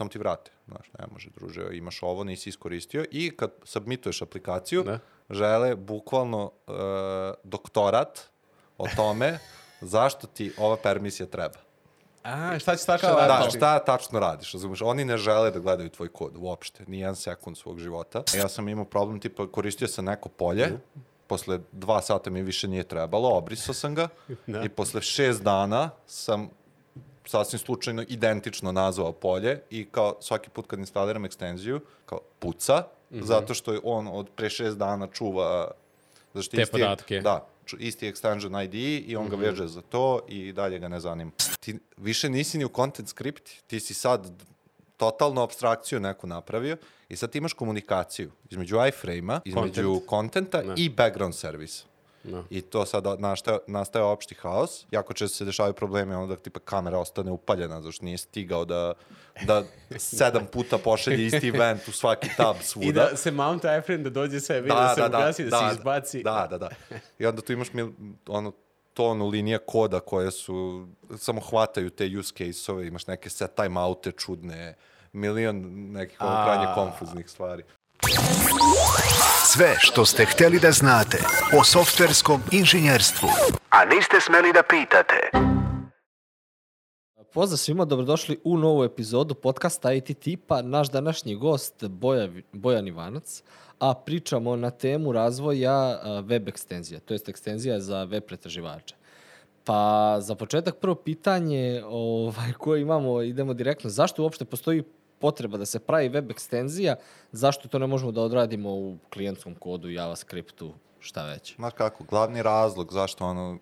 samo ti vrate. Znaš, ne može, druže, imaš ovo, nisi iskoristio. I kad submituješ aplikaciju, Da. žele bukvalno uh, doktorat o tome zašto ti ova permisija treba. A, šta će tačno Da, raditi? šta tačno radiš, razumeš? Oni ne žele da gledaju tvoj kod uopšte, ni jedan sekund svog života. Ja sam imao problem, tipa, koristio sam neko polje, posle dva sata mi više nije trebalo, obrisao sam ga Da. i posle šest dana sam sasvim slučajno identično nazvao polje i kao svaki put kad instaliram ekstenziju, kao puca, Mhm. zato što je on od pre šest dana čuva zašto Te isti podatke. Da, isti extension ID i on ga Mhm. veže za to i dalje ga ne zanima. Ti više nisi ni u content script, ti si sad totalnu abstrakciju neku napravio i sad ti imaš komunikaciju između iframe-a, između kontenta Da. i background servisa. Da. I to sada nastaje, nastaje opšti haos. Jako često se dešavaju problemi onda da tipa kamera ostane upaljena zašto nije stigao da, da sedam puta pošalje isti event u svaki tab svuda. I da se mount iframe da dođe sebi, da, da se ugasi, da, se izbaci. Da, da, da. I onda tu imaš mil, ono, tonu linija koda koje su, samo hvataju te use case-ove, imaš neke set timeoute čudne, milion nekih ono krajnje konfuznih stvari. Sve što ste hteli da znate o softverskom inženjerstvu, a niste smeli da pitate. Pozdrav svima, dobrodošli u novu epizodu podcasta IT Tipa. Naš današnji gost Boja, Bojan Ivanac, a pričamo na temu razvoja web ekstenzija, to jest ekstenzija za web pretraživače. Pa za početak prvo pitanje ovaj, koje imamo, idemo direktno, zašto uopšte postoji potreba da se pravi web ekstenzija, zašto to ne možemo da odradimo u klijentskom kodu, JavaScriptu, šta već? Znaš kako, glavni razlog zašto ono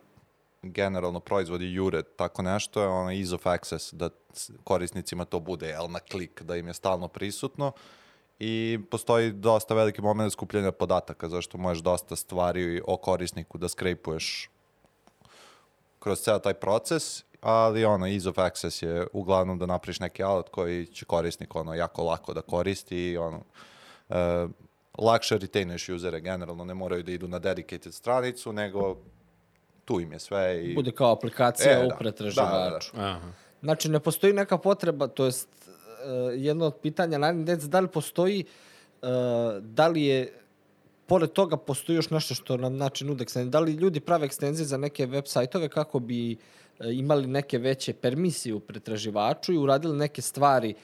generalno proizvodi jure tako nešto je ono ease of access, da korisnicima to bude jel, na klik, da im je stalno prisutno i postoji dosta veliki moment skupljanja podataka, zašto možeš dosta stvari o korisniku da skrejpuješ kroz ceo taj proces, ali ono, ease of access je uglavnom da napraviš neki alat koji će korisnik ono, jako lako da koristi i ono, e, lakše retainuješ usere generalno, ne moraju da idu na dedicated stranicu, nego tu im je sve i... Bude kao aplikacija E, u da. pretraživaču. Aha. Znači, ne postoji neka potreba, to jest uh, jedno od pitanja, dec, da li postoji, uh, da li je, pored toga postoji još nešto što nam znači nude ekstenzije, da li ljudi prave ekstenzije za neke web sajtove kako bi uh, imali neke veće permisije u pretraživaču i uradili neke stvari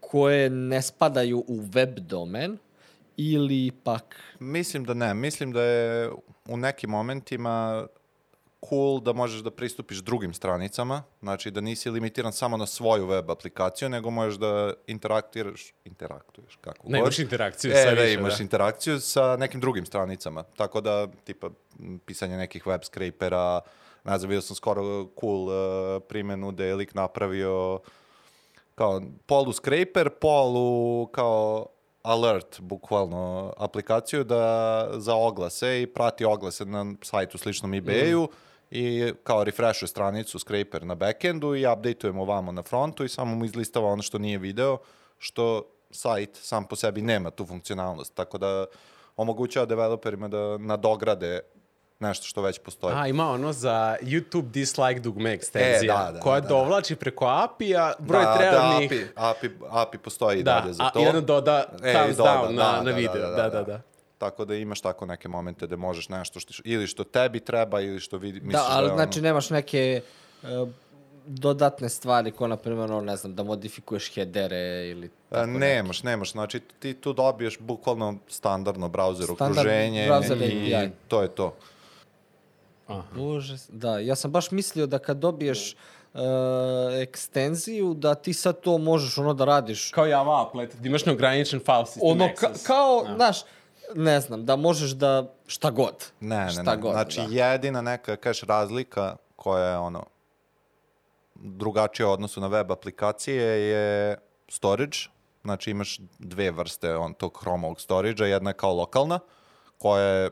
koje ne spadaju u web domen ili pak Mislim da ne. Mislim da je u nekim momentima cool da možeš da pristupiš drugim stranicama, znači da nisi limitiran samo na svoju web aplikaciju, nego možeš da interaktiraš, interaktuješ, kako Ne, god. imaš interakciju e, sa da, više, imaš da. interakciju sa nekim drugim stranicama. Tako da, tipa, pisanje nekih web scrapera, ne znam, vidio sam skoro cool uh, primjenu da je lik napravio kao polu scraper, polu kao alert, bukvalno, aplikaciju da za oglase i prati oglase na sajtu sličnom eBayu i kao refreshuje stranicu scraper na backendu i updateujemo vamo na frontu i samo mu izlistava ono što nije video, što sajt sam po sebi nema tu funkcionalnost, tako da omogućava developerima da nadograde nešto što već postoji. A, ima ono za YouTube dislike dugme ekstenzija, E, da, da, koja da, da. dovlači preko API-a broj da, trebnih... Da, API, API, API postoji Da, dalje za a to. i onda doda E, thumbs doda, down na- na video, da, da, da. Tako da imaš tako neke momente da možeš nešto što, ili što tebi treba ili što vidi, misliš Da, ali je ono- znači nemaš neke uh, dodatne stvari, ko na primjer, ono, ne znam, da modifikuješ headere ili E, tako nemaš, nemaš. Znači ti tu dobiješ bukvalno standardno browser Standard okruženje browser i API. to je to. Aha. Bože, da, ja sam baš mislio da kad dobiješ uh, ekstenziju, da ti sad to možeš ono da radiš. Kao Java applet, da imaš neograničen file system Ono, ka, access. kao, Da. znaš, ne znam, da možeš da šta god. Ne, ne, šta ne. God, znači da. jedina neka, kažeš, razlika koja je ono drugačija u odnosu na web aplikacije je storage. Znači imaš dve vrste on, tog Chromovog storage-a. Jedna je kao lokalna, koja je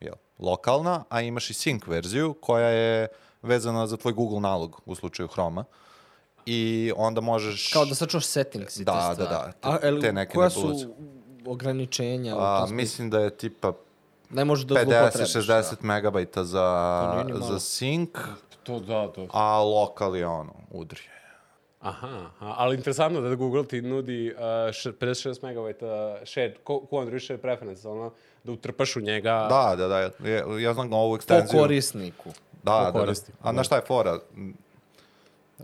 jel, lokalna, a imaš i sync verziju koja je vezana za tvoj Google nalog u slučaju Chroma. I onda možeš... Kao da sačuvaš settings i Da, te da, stvari. da, te- A, el, te neke koja nebuloze. su ograničenja? a, smislu? mislim da je tipa ne možeš da zloupotrebiš. 50-60 megabajta za, za sync, To da, to. a lokal je ono, udri. Aha, aha, ali interesantno da Google ti nudi uh, š, 56 MB shared, ko, ko Android shared preference, ono, da utrpaš u njega. Da, da, da. Ja, ja znam ovu Po ekstenziju. korisniku. Da, da, da. korisniku, A na šta je fora?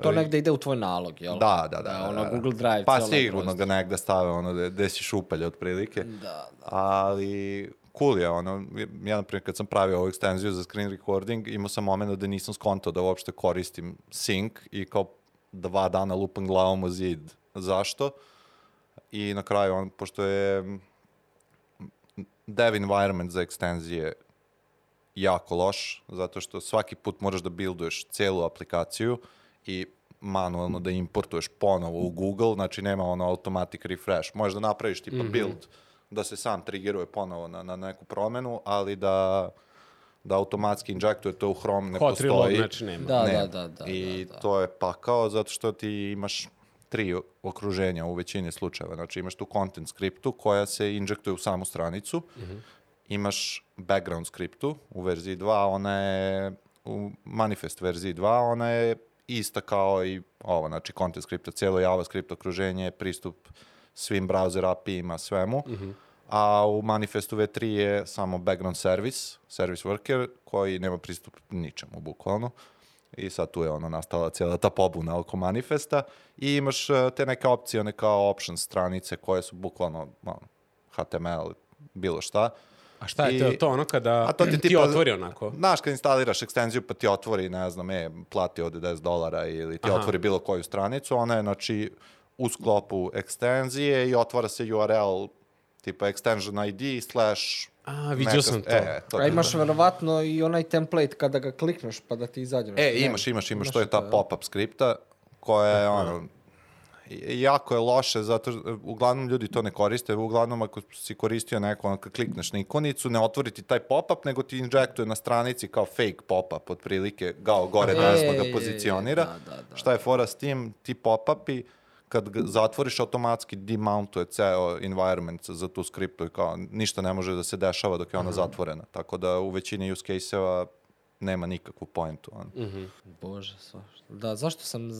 To negde ide u tvoj nalog, jel? Da, da, da. ono da, da. Google Drive. Pa sigurno ga negde stave ono gde, gde si šupalj otprilike. Da, da. Ali cool je ono, ja na primjer kad sam pravio ovu ekstenziju za screen recording, imao sam moment da nisam skontao da uopšte koristim sync i kao dva dana lupam glavom u zid. Zašto? I na kraju, on, pošto je dev environment za ekstenzije jako loš, zato što svaki put moraš da builduješ celu aplikaciju i manualno da importuješ ponovo u Google, znači nema ono automatic refresh. Možeš da napraviš tipa build, da se sam triggeruje ponovo na, na neku promenu, ali da da automatski injektuje to u Chrome ne Hot reload, postoji. znači nema. Da, Nema. da, da, da. I da, da. to je pakao zato što ti imaš tri okruženja u većini slučajeva. Znači imaš tu content skriptu koja se injektuje u samu stranicu, imaš background skriptu u verziji 2, ona je u manifest verziji 2, ona je ista kao i ovo, znači content skripta, cijelo JavaScript okruženje, pristup svim browser API-ima, svemu. A u manifestu V3 je samo background service, service worker, koji nema pristup ničemu, bukvalno. I sad tu je ono nastala cijela ta pobuna oko manifesta i imaš eh, te neke opcije, one kao options stranice koje su bukvalno ono, HTML, bilo šta. A šta je I- to, to ono kada A to ti ti, tipa- otvori onako? Znaš, kad instaliraš ekstenziju pa ti otvori, ne znam, e, plati od 10 dolara ili ti Aha. otvori bilo koju stranicu, ona je, znači, u sklopu ekstenzije i otvara se URL tipa extension ID slash... A, vidio sam to. E, to A imaš verovatno i onaj template kada ga klikneš pa da ti izađe. E, imaš, imaš, imaš, to je ta jel? pop-up skripta koja je, ono, jako je loše, zato što uglavnom ljudi to ne koriste, uglavnom ako si koristio neko, ono, kad klikneš na ikonicu, ne otvori ti taj pop-up, nego ti injektuje na stranici kao fake pop-up, otprilike, kao gore Ej, desno ga pozicionira. da, da, da. Šta je fora s tim? Ti pop-upi, kad ga zatvoriš, automatski demountuje ceo environment za tu skriptu i kao ništa ne može da se dešava dok je ona zatvorena. Tako da u većini use case-eva nema nikakvu pointu. ono. Bože, svašta. Da, zašto sam...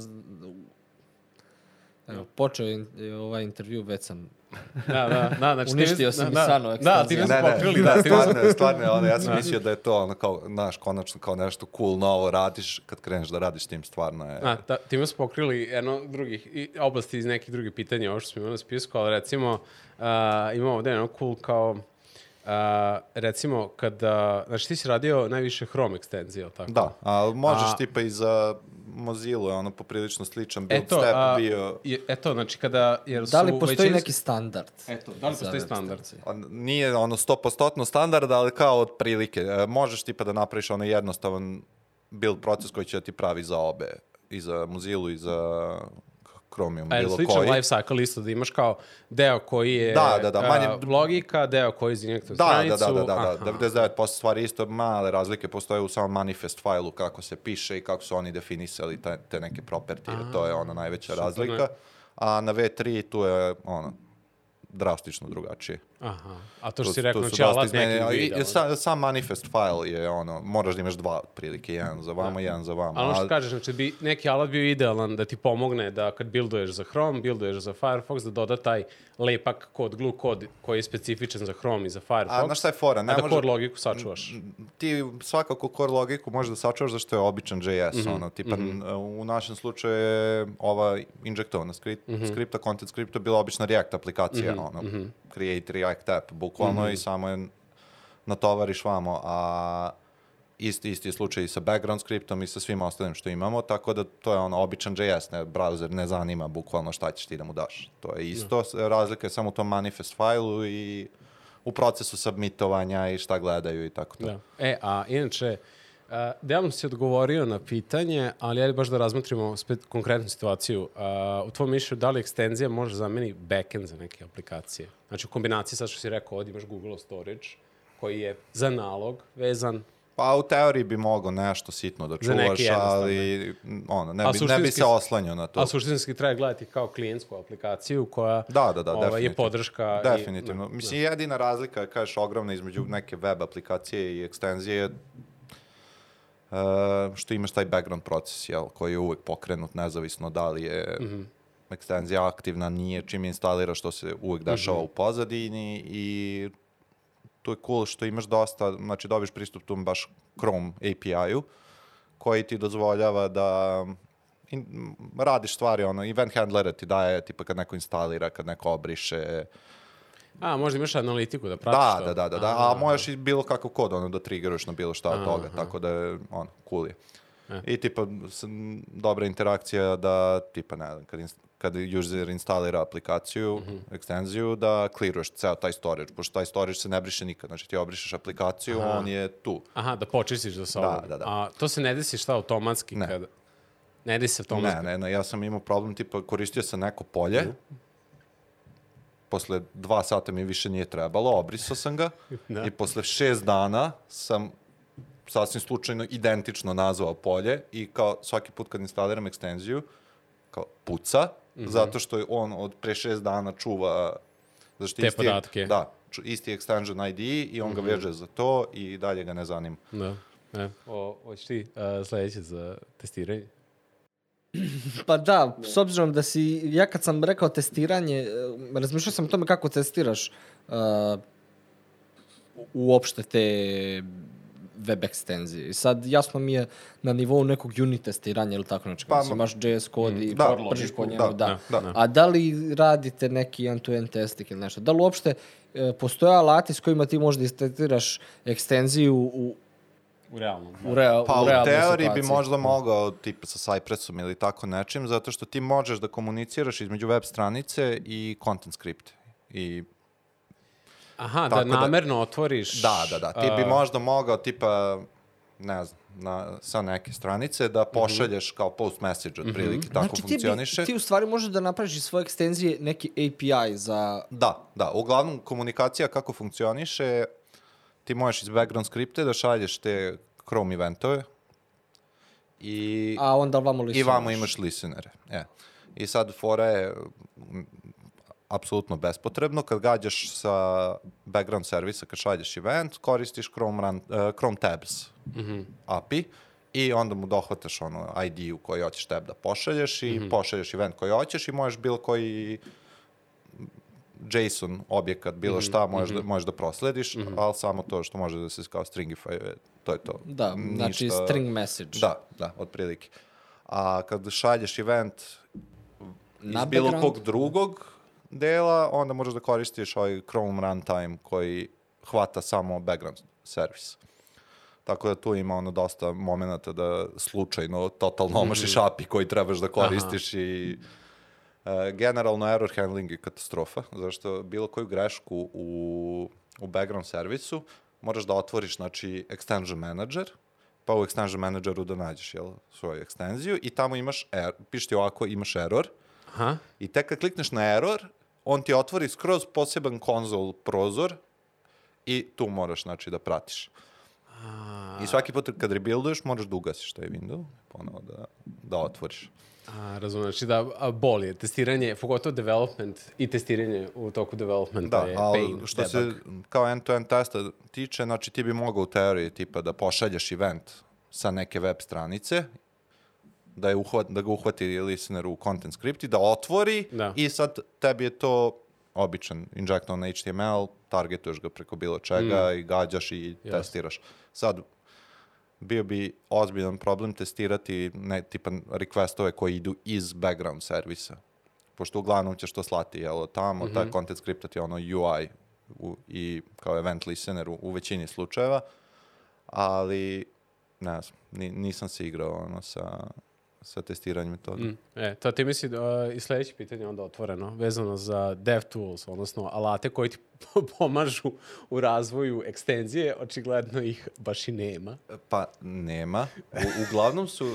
z- Evo, počeo je in- ovaj intervju, već sam... Da, da, da, znači Uništio time- si mi da, sano Da, ti smo pokrili, da, smo- stvarno, stvarno, ono, ja sam mislio da je to ono kao, znaš, konačno kao nešto cool, novo radiš, kad kreneš da radiš tim, stvarno je... A, da, time smo pokrili jedno od drugih i oblasti iz nekih drugih pitanja, ovo što smo imali na spisku, ali recimo uh, imamo ovde jedno cool kao uh, recimo kada, znači ti si radio najviše Chrome ekstenzije, jel tako? Da, ali možeš A- tipa i za Mozilla, ono poprilično sličan build Eto, step a, bio. je, eto, znači kada, jer Da li su postoji većinski- neki standard? Eto, da li postoji standard? On nije ono 100% standard, ali kao otprilike. E, možeš tipa da napraviš ono jednostavan build proces koji će da ti pravi za obe. I za Mozilla i za Chromium, A bilo sličan koji. life cycle isto da imaš kao deo koji je Da, da, da, manje- logika, deo koji je injektuje Da, da, stranicu? da, da, da, da. aha. 99% stvari isto, male razlike postoje u samom manifest failu kako se piše i kako su oni definisali te, te neke propertije. To je ona najveća super, razlika. A na V3 tu je ono drastično drugačije. Aha. A to što Tu- si rekao, su znači alat neki izmenjeni. I- video. i sa- sam manifest file je ono, moraš da imaš dva otprilike, jedan za vama, jedan za vama. Ali ono što kažeš, znači bi neki alat bio idealan da ti pomogne da kad builduješ za Chrome, builduješ za Firefox, da doda taj lepak kod, glue kod koji je specifičan za Chrome i za Firefox. A znaš šta je fora? Ne a da može- core logiku sačuvaš. ti svakako core logiku možeš da sačuvaš zašto je običan JS, Mhm, ono, tipa u našem slučaju je ova injektovana skript, Mhm. skripta, content skripta bila obična React aplikacija, ono, create React app, bukvalno Mhm. i samo je natovariš vamo, a isti, isti je slučaj i sa background skriptom i sa svim ostalim što imamo, tako da to je ono običan JS, ne, browser ne zanima bukvalno šta ćeš ti da mu daš. To je isto, s- razlika je samo u tom manifest failu i u procesu submitovanja i šta gledaju i tako to. Da. E, a inače, uh, delom si odgovorio na pitanje, ali ajde baš da razmotrimo spet konkretnu situaciju. Uh, u tvom mišlju, da li ekstenzija može zameni backend za neke aplikacije? Znači, u kombinaciji, sad što si rekao, ovdje imaš Google Storage, koji je za nalog vezan Pa u teoriji bi mogao nešto sitno da čuvaš, ali ono, ne, bi, ne bi se oslanjao na to. A suštinski treba gledati kao klijentsku aplikaciju koja Da, da, da, ovaj, je definitivno. podrška. i- Definitivno. da, Mislim, jedina razlika, kažeš, ogromna između neke web aplikacije i ekstenzije je uh, što imaš taj background proces, jel, koji je uvek pokrenut, nezavisno da li je ekstenzija aktivna, nije, čim je instaliraš, što se uvek dešava u pozadini i tu je cool što imaš dosta, znači dobiješ pristup tom baš Chrome API-u, koji ti dozvoljava da in, radiš stvari, ono, event handlera ti daje, tipa kad neko instalira, kad neko obriše, A, možda imaš analitiku da pratiš da, to? da, da, da, da, a možeš i bilo kakav kod, ono, da triggeruješ na bilo šta od toga, tako da je, ono, cool je. I tipa, dobra interakcija da, tipa, ne znam, kad, ins- kad user instalira aplikaciju, ekstenziju, da clearuješ ceo taj storage, pošto taj storage se ne briše nikad, znači ti obrišeš aplikaciju, on je tu. Aha, da počistiš za sobom. Da, da, da. A to se ne desi šta automatski? Ne. Kada... Ne desi se automatski? Ne, ne, ne, ja sam imao problem, tipa, koristio sam neko polje, posle dva sata mi više nije trebalo, obrisao sam ga Da. i posle šest dana sam sasvim slučajno identično nazvao polje i kao svaki put kad instaliram ekstenziju, kao puca, Mhm. zato što je on od pre šest dana čuva zašto Te isti podatke. Mhm. Da, isti extension ID i on ga veže za to i dalje ga ne zanima. Da. E. O, hoćeš ti uh, sledeće za testiranje? Pa da, s obzirom da si, ja kad sam rekao testiranje, e, razmišljao sam o tome kako testiraš uh, uopšte te web ekstenzije. Sad jasno mi je na nivou nekog unit testiranja ili tako znači Pa, imaš JS kod i da, pržiš po da, njemu, da, da, da. A da li radite neki end-to-end testing ili nešto? Da li uopšte e, postoje alati s kojima ti možda istestiraš ekstenziju u, U realnom. u, rea, Pa u u teoriji bi situaciji? možda mogao tipa sa Cypressom ili tako nečim, zato što ti možeš da komuniciraš između web stranice i content script. I Aha, da Tako da- namerno otvoriš... da, da, da, ti bi a, možda mogao tipa ne znam, na, sa neke stranice da pošalješ kao post message otprilike, tako Znači, ti, funkcioniše. bi, ti u stvari možeš da napraviš iz svoje ekstenzije neki API za... Da, da, uglavnom komunikacija kako funkcioniše, ti možeš iz background skripte da šalješ te Chrome eventove i A onda vamo li I vamo imaš listenere. E. I sad fora je apsolutno bespotrebno. Kad gađaš sa background servisa, kad šalješ event, koristiš Chrome, run, uh, Chrome tabs API i onda mu dohvataš ono ID u koji hoćeš tab da pošalješ i pošalješ event koji hoćeš i možeš bilo koji JSON objekat, bilo šta, možeš, da, možeš da proslediš, ali samo to što može da se kao stringify, to je to. Da, znači Ništa- string message. Da, da, otprilike. A kad šalješ event iz Na bilo background? kog drugog dela, onda možeš da koristiš ovaj Chrome runtime koji hvata samo background servis. Tako da tu ima ono dosta momenta da slučajno totalno omašiš API koji trebaš da koristiš i e, generalno error handling je katastrofa, zašto bilo koju grešku u, u background servisu moraš da otvoriš, znači, extension manager, pa u extension manageru da nađeš jel, svoju ekstenziju i tamo imaš, er, piše ti ovako, imaš error Aha. i tek kad klikneš na error, on ti otvori skroz poseban konzol prozor i tu moraš, znači, da pratiš. I svaki put kad rebuilduješ, moraš da ugasiš taj window, ponovo da, da otvoriš. A, razumem, znači da a, boli je testiranje, pogotovo development i testiranje u toku developmenta Da, je ali pain, što debug. se kao end-to-end testa tiče, znači ti bi mogao u teoriji tipa da pošalješ event sa neke web stranice, da, je uhvat, da ga uhvati listener u content script i da otvori Da. i sad tebi je to običan injectovan HTML, targetuješ ga preko bilo čega Mm. i gađaš i testiraš. Sad, bio bi ozbiljan problem testirati ne, tipa requestove koji idu iz background servisa. Pošto uglavnom ćeš to slati, jel, tamo, Mhm. taj content script ti je ono UI u, i kao event listener u, u većini slučajeva, ali ne znam, ni, nisam se igrao ono sa, sa testiranjem toga. Mm, E, to ti misli da, i sledeće pitanje onda otvoreno, vezano za DevTools, odnosno alate koji ti pomažu u razvoju ekstenzije, očigledno ih baš i nema. Pa nema. U, uglavnom su...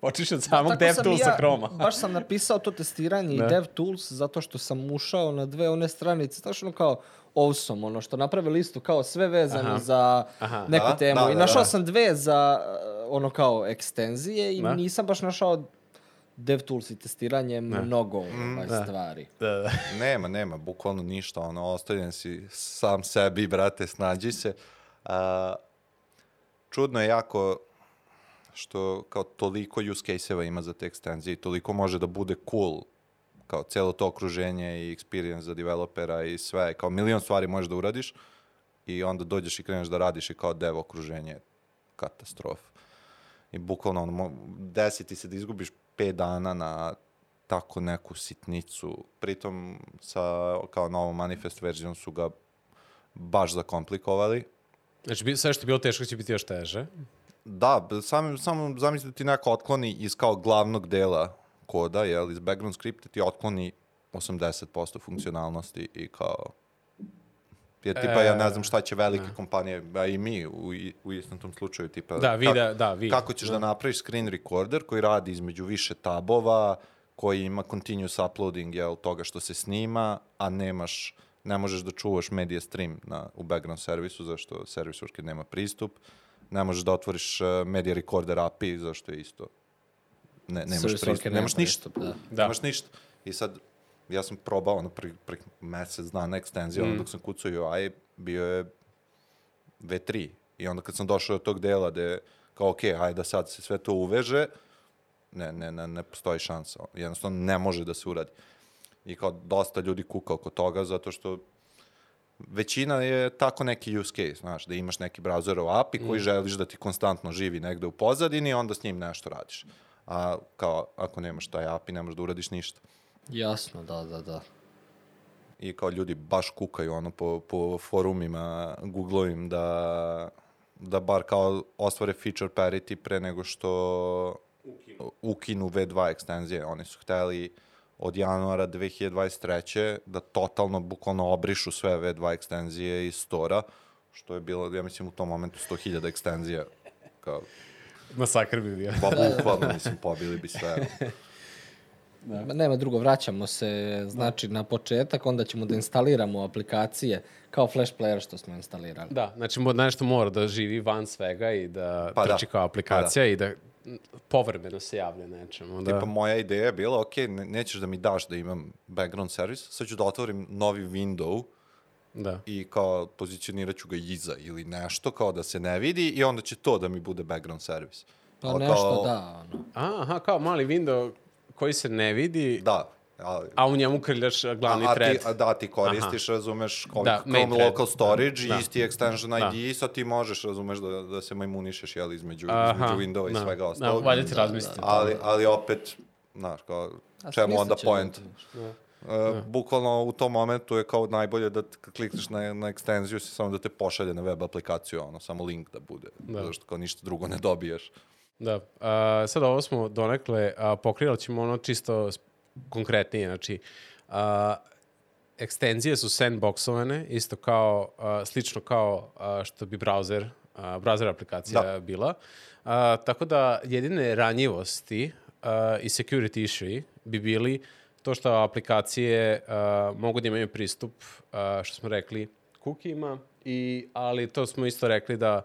Počeš od samog i DevToolsa ja, Chroma. Baš sam napisao to testiranje i Da. DevTools zato što sam ušao na dve one stranice, znaš ono kao awesome, ono što naprave listu kao sve vezano Aha. za Aha. neku Da, temu. da, I da, našao da. sam dve za uh, ono kao ekstenzije i Da. nisam baš našao DevTools i testiranje mnogo Mm, ovaj, stvari. Da, da. Nema, nema, bukvalno ništa, ono, ostavljen si sam sebi, brate, snađi se. A, čudno je jako, što kao toliko use case-eva ima za te ekstenzije i toliko može da bude cool kao celo to okruženje i experience za developera i sve, kao milion stvari možeš da uradiš i onda dođeš i kreneš da radiš i kao dev okruženje je katastrofa. I bukvalno ono, desi ti se da izgubiš 5 dana na tako neku sitnicu. Pritom sa kao novom manifest verzijom su ga baš zakomplikovali. Znači, bi- sve što je bilo teško će biti još teže. Da, sam, samo zamisli da ti neko otkloni iz kao glavnog dela koda, jel, iz background skripta ti otkloni 80% funkcionalnosti i kao... Jer tipa, ja ne znam šta će velike kompanije, a i mi u, u istom tom slučaju, tipa... Da, vi kak- da- da, vi. Kako ćeš da. napraviš screen recorder koji radi između više tabova, koji ima continuous uploading, jel, toga što se snima, a nemaš, ne možeš da čuvaš media stream na, u background servisu, zašto servis uopšte nema pristup, ne možeš da otvoriš uh, media recorder API, zašto je isto ne, nemaš pristup, nemaš nema ništa. da. Da. Nemaš ništa. I sad, ja sam probao ono pre, pre mesec dana ekstenziju, Mm. ono dok sam kucao UI, bio je V3. I onda kad sam došao do tog dela gde, kao, ok, hajde da sad se sve to uveže, ne, ne, ne, ne postoji šansa. Jednostavno ne može da se uradi. I kao dosta ljudi kuka oko toga, zato što većina je tako neki use case, znaš, da imaš neki browserov API koji želiš da ti konstantno živi negde u pozadini, onda s njim nešto radiš. A kao, ako nemaš taj API, ne možeš da uradiš ništa. Jasno, da, da, da. I kao ljudi baš kukaju ono po, po forumima, googlovim da, da bar kao ostvare feature parity pre nego što ukinu V2 ekstenzije. Oni su hteli od januara 2023. da totalno, bukvalno obrišu sve V2 ekstenzije iz stora, što je bilo, ja mislim, u tom momentu 100.000 ekstenzija. Kao, Masakr bi bio. pa bukvalno, mislim, pobili bi sve. Ma nema drugo, vraćamo se znači na početak, onda ćemo da instaliramo aplikacije kao Flash Player što smo instalirali. Da, znači nešto mora da živi van svega i da Pa da, trči kao aplikacija i da m, povremeno se javlja nečemu. Da. Tipa, moja ideja je bila, ok, ne, nećeš da mi daš da imam background servis, sad ću da otvorim novi window da. i kao pozicionirat ću ga iza ili nešto, kao da se ne vidi i onda će to da mi bude background servis. Pa Ali nešto kao- da, ono. A, Aha, kao mali window koji se ne vidi, Da, ali... a u njemu krljaš glavni a, thread. ti, a da, ti koristiš, razumeš, kao, Da, da, thread. local storage Da. i isti extension Da. ID, sad ti možeš, razumeš, da, da se majmunišeš, jel, između, Aha, između Windova i da. svega Da, ostalog. valjda ti razmisliti. ali, ali opet, znaš, kao, A čemu onda point? ljudi. Uh, bukvalno u tom momentu je kao najbolje da klikneš na, na ekstenziju samo da te pošalje na web aplikaciju, ono, samo link da bude. Da. Zašto kao ništa drugo ne dobiješ. Da. A, sad ovo smo donekle a, pokrili, ali ćemo ono čisto konkretnije. Znači, a, ekstenzije su sandboxovane, isto kao, a, slično kao a, što bi browser, a, browser aplikacija Da. bila. A, tako da jedine ranjivosti a, i security issue bi bili to što aplikacije a, mogu da imaju pristup, a, što smo rekli, kukijima, i, ali to smo isto rekli da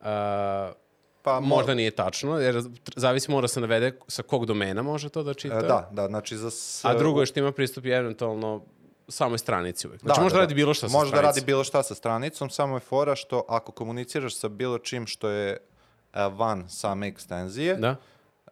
a, Pa Možda nije tačno, jer zavisi mora se navede sa kog domena može to da čita. E, da, da, znači za... S, A drugo je što ima pristup i eventualno samoj stranici uvek. Znači da, može da, radi bilo šta sa Može da stranicom. radi bilo šta sa stranicom, samo je fora što ako komuniciraš sa bilo čim što je e, van same ekstenzije, Da?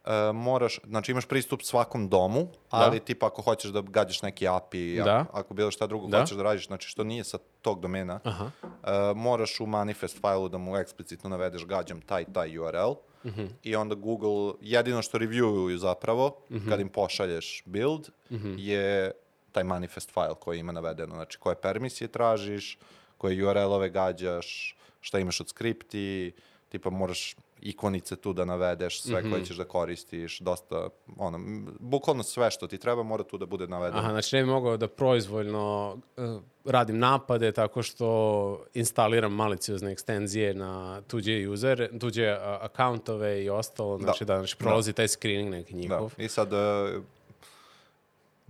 E, moraš, znači imaš pristup svakom domu, ali tipa ako hoćeš da gađaš neki API, Da. ako, ako bilo šta drugo Da. hoćeš da radiš, znači što nije sa tog domena, Aha. e, moraš u manifest failu da mu eksplicitno navedeš gađam taj taj URL Mhm. i onda Google jedino što reviewuju zapravo Mhm. kad im pošalješ build je taj manifest file koji ima navedeno, znači koje permisije tražiš, koje URL-ove gađaš, šta imaš od skripti, tipa moraš ikonice tu da navedeš, sve Mhm. koje ćeš da koristiš, dosta, ono, bukvalno sve što ti treba mora tu da bude navedeno. Aha, znači ne bi mogao da proizvoljno uh, radim napade tako što instaliram maliciozne ekstenzije na tuđe user, tuđe uh, akauntove i ostalo, znači da, znači prolazi taj screening neki Da. njihov. I sad, e,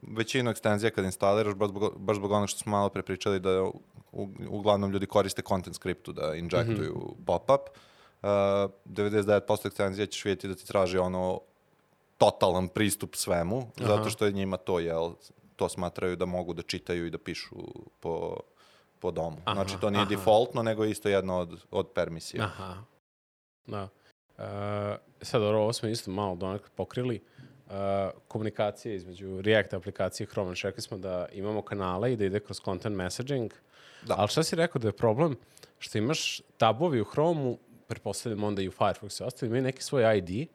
većinu ekstenzija kad instaliraš, baš zbog, baš zbog onog što smo malo pre pričali, da u, uglavnom ljudi koriste content scriptu da injektuju pop-up. Uh, 99% ekstenzija ćeš vidjeti da ti traži ono totalan pristup svemu, zato što je njima to, jel, to smatraju da mogu da čitaju i da pišu po, po domu. znači, to nije aha. defaultno, nego je isto jedno od, od permisija. Aha. Da. Uh, sad, dobro, ovo smo isto malo donekle pokrili. Uh, komunikacije između React aplikacije i Chrome. Čekali smo da imamo kanale i da ide kroz content messaging. Da. Ali šta si rekao da je problem? Što imaš tabovi u Chrome-u, pretpostavljam onda i u Firefoxu i ostali, imaju neki svoj ID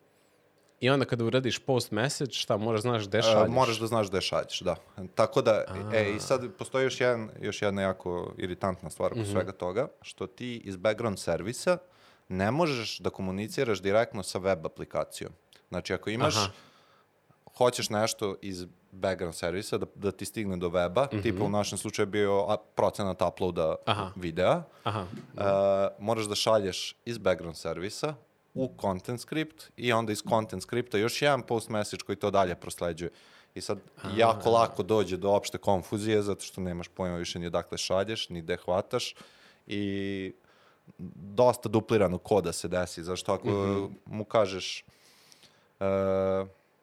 i onda kada uradiš post message, šta moraš znaš gde E, šalješ. moraš da znaš da je šalješ, da. Tako da, e, i sad postoji još, jedan, još jedna jako iritantna stvar oko svega toga, što ti iz background servisa ne možeš da komuniciraš direktno sa web aplikacijom. Znači, ako imaš, Aha. Hoćeš nešto iz background servisa da, da ti stigne do weba, tipa u našem slučaju je bio a, procenat uploada Aha. videa, Aha. Uh, moraš da šalješ iz background servisa u content script i onda iz content scripta još jedan post message koji to dalje prosleđuje. I sad jako lako dođe do opšte konfuzije zato što nemaš pojma više ni odakle šalješ, ni gde hvataš i dosta dupliranog koda se desi. Zašto ako mu kažeš uh,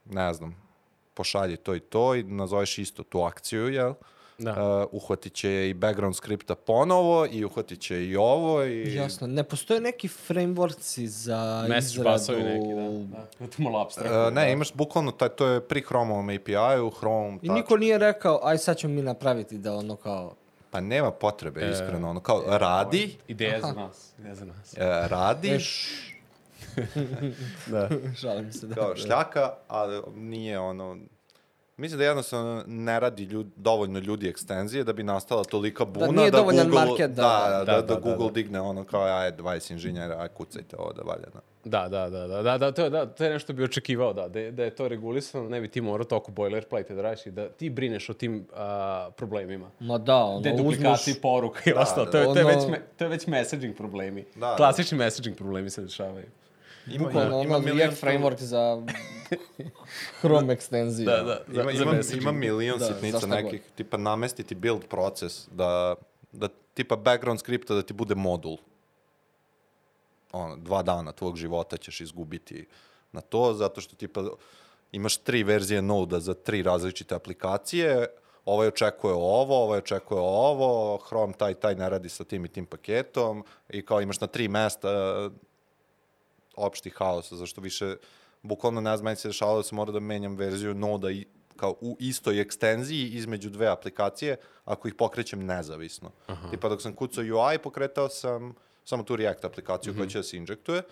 ne znam, pošalji to i to i nazoveš isto tu akciju, jel? Da. Uh, uhvatit će i background skripta ponovo i uhvatit će i ovo i... Jasno, ne postoje neki frameworkci za Message izradu... busovi neki, da. da. To je malo abstraktno. Uh, ne, imaš bukvalno, taj, to je pri Chromeovom API-u, Chrome... I tač- niko nije rekao, aj sad ćemo mi napraviti da ono kao... Pa nema potrebe, iskreno, ono, kao, radi, Ideja za nas. Ideja za nas. e, radi, Da. Šalim se da... kao šljaka, ali nije ono... Mislim da jednostavno ne radi ljud, dovoljno ljudi ekstenzije da bi nastala tolika buna nije dovoljan Google, market da- da, da, da, da, da, da, Google da. digne ono kao aj 20 inženjera, aj kucajte ovo da valja. Da. Da, da, da, da, da, da, to je, da, to je nešto bi očekivao, da, da, je- da je to regulisano, ne bi ti morao toliko boilerplate da radiš i da ti brineš o tim a, problemima. Ma da, ono, Deduplikaciji uzmeš... poruka i Da, ostalo. da, To, je, to, je ono- već me, to je već messaging problemi. Da, da. Klasični messaging problemi se dešavaju. Ima, Bukvalno, ima, ono, milion React framework za Chrome ekstenziju. Da, da. Ima, za ima, messaging. ima milion Da, sitnica za šta god. nekih, tipa namestiti build proces, da, da tipa background skripta da ti bude modul. Ono, dva dana tvog života ćeš izgubiti na to, zato što tipa imaš tri verzije Node-a za tri različite aplikacije, ovaj očekuje ovo, ovaj očekuje ovo, Chrome taj, taj ne radi sa tim i tim paketom i kao imaš na tri mesta opšti haos, zašto više, bukvalno ne znam, meni se dešavalo da se mora da menjam verziju Noda i kao u istoj ekstenziji između dve aplikacije, ako ih pokrećem nezavisno. Aha. Tipa dok sam kucao UI, pokretao sam samo tu React aplikaciju koja će da se injektuje.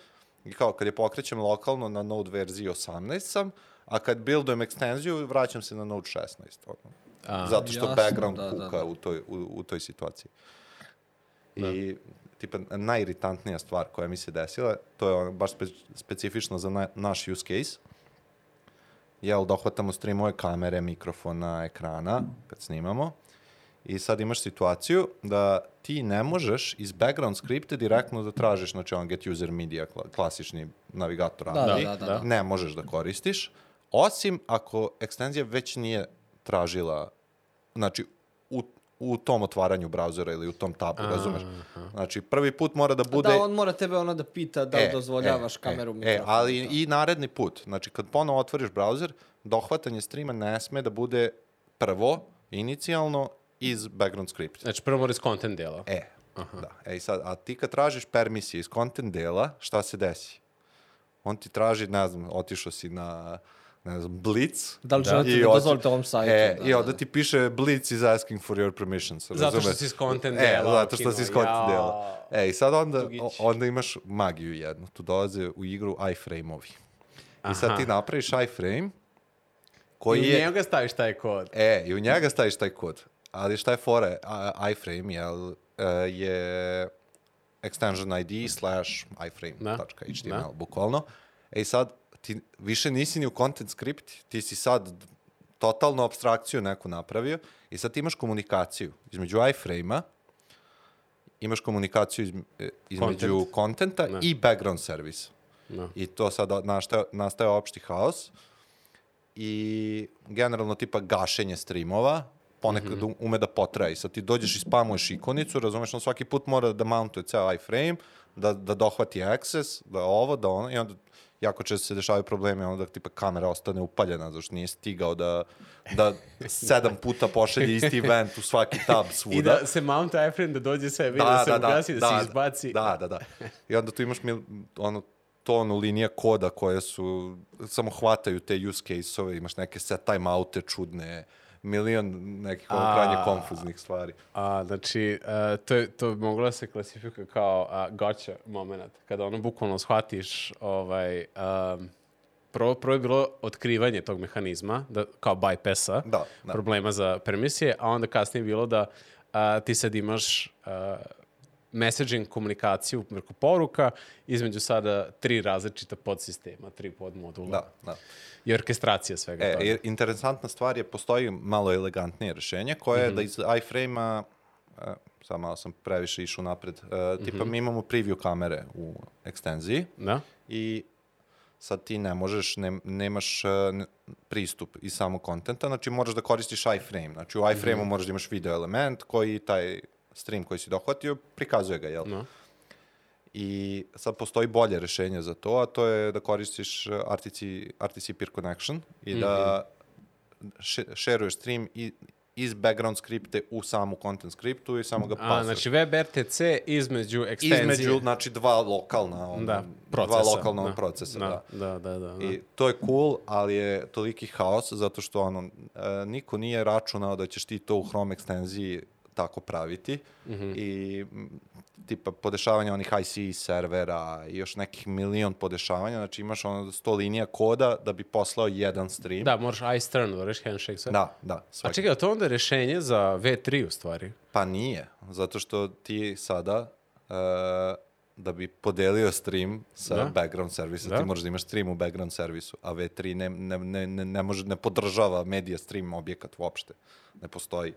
I kao kad je pokrećem lokalno na Node verziji 18 sam, a kad buildujem ekstenziju, vraćam se na Node 16. Ono. A, Zato što jasno, background da, da, kuka da. U, toj, u, u toj situaciji. I tipa najiritantnija stvar koja mi se desila, to je ono baš spe, specifično za na, naš use case, jel, dohvatamo streamove kamere, mikrofona, ekrana, kad snimamo, i sad imaš situaciju da ti ne možeš iz background skripte direktno da tražiš, znači on get user media, kla- klasični navigator Da, radi, da, da, da. ne možeš da koristiš, osim ako ekstenzija već nije tražila, znači u, tom otvaranju brauzera ili u tom tabu, razumeš? Znači, prvi put mora da bude... Da, on mora tebe ono da pita da li dozvoljavaš kameru, e, mikrofon. ali da. i naredni put, znači kad ponovo otvoriš brauzer, dohvatanje streama ne sme da bude prvo, inicijalno, iz background scripta. Znači, prvo mora iz content dela. E, da. E, sad, a ti kad tražiš permisije iz content dela, šta se desi? On ti traži, ne znam, otišao si na ne znam, Blitz. Da li želite i da oti- dozvolite ovom sajtu, E, da, I da, onda da. ti piše Blitz is asking for your permissions. Zato što si iz content E, dela zato što si iz content dela. E, i sad onda, onda imaš magiju jednu. Tu dolaze u igru iframe-ovi. I sad ti napraviš iframe I koji u je... njega staviš taj kod. E, i u njega staviš taj kod. Ali šta je fora? A, iframe jel, e, je extension ID slash iframe.html, Da. bukvalno. E i sad, ti više nisi ni u content script, ti si sad totalnu abstrakciju neku napravio i sad imaš komunikaciju između iframe-a, imaš komunikaciju izme- e, između Content. kontenta Da. i background servisa. Da. I to sada nastaje, nastaje opšti haos i generalno tipa gašenje streamova, ponekad Mhm. ume da potraje. Sad ti dođeš i spamuješ ikonicu, razumeš, on svaki put mora da mountuje ceo iframe, da, da dohvati access, da ovo, da ono, i onda jako često se dešavaju problemi, onda tipa kamera ostane upaljena, zašto nije stigao da, da sedam puta pošalje isti event u svaki tab svuda. I da se mount iframe da dođe sebi, da, da se ugasi, da, se izbaci. Da, da, da. I onda tu imaš mil, ono, tonu linija koda koje su, samo hvataju te use case-ove, imaš neke set timeoute čudne, milion nekih ono A. krajnje konfuznih stvari. A, znači, uh, to, je, to bi moglo da se klasifikuje kao uh, gotcha moment, kada ono bukvalno shvatiš ovaj, um, prvo, prvo je bilo otkrivanje tog mehanizma, da, kao bypassa, Da, da. problema za permisije, a onda kasnije je bilo da a, ti sad imaš a, messaging komunikaciju preko poruka između sada tri različita podsistema, tri podmodula Da, da. i orkestracija svega E, toga. jer interesantna stvar je, postoji malo elegantnije rešenje, koje je da iz iframe-a, e, sad malo sam previše išao napred, e, tipa mi imamo preview kamere u ekstenziji Da? i sad ti ne možeš, ne, nemaš e, ne- pristup iz samog kontenta, znači moraš da koristiš iframe. Znači u iframe-u moraš da imaš video element koji taj stream koji si dohvatio, prikazuje ga, jel? No. I sad postoji bolje rešenje za to, a to je da koristiš uh, RTC, RTC peer connection i da še- šeruješ stream i, iz background skripte u samu content skriptu i samo ga A, pasaš. znači WebRTC između ekstenzije. Između, znači, dva lokalna, ono, da, dva procesa. lokalna da. procesa, da. Da, da, da. da. I to je cool, ali je toliki haos zato što ono, e, niko nije računao da ćeš ti to u Chrome ekstenziji tako praviti Mhm. i m, tipa podešavanja onih IC servera i još nekih milion podešavanja, znači imaš ono 100 linija koda da bi poslao jedan stream. Da, moraš ice turn, da reš handshake sve. da, da A svaki. čekaj, a to onda je rešenje za V3 u stvari? Pa nije, zato što ti sada e, da bi podelio stream sa Da. background servisa, Da. ti možeš da imaš stream u background servisu, a V3 ne, ne, ne, ne, ne, može, ne podržava media stream objekat uopšte. Ne postoji.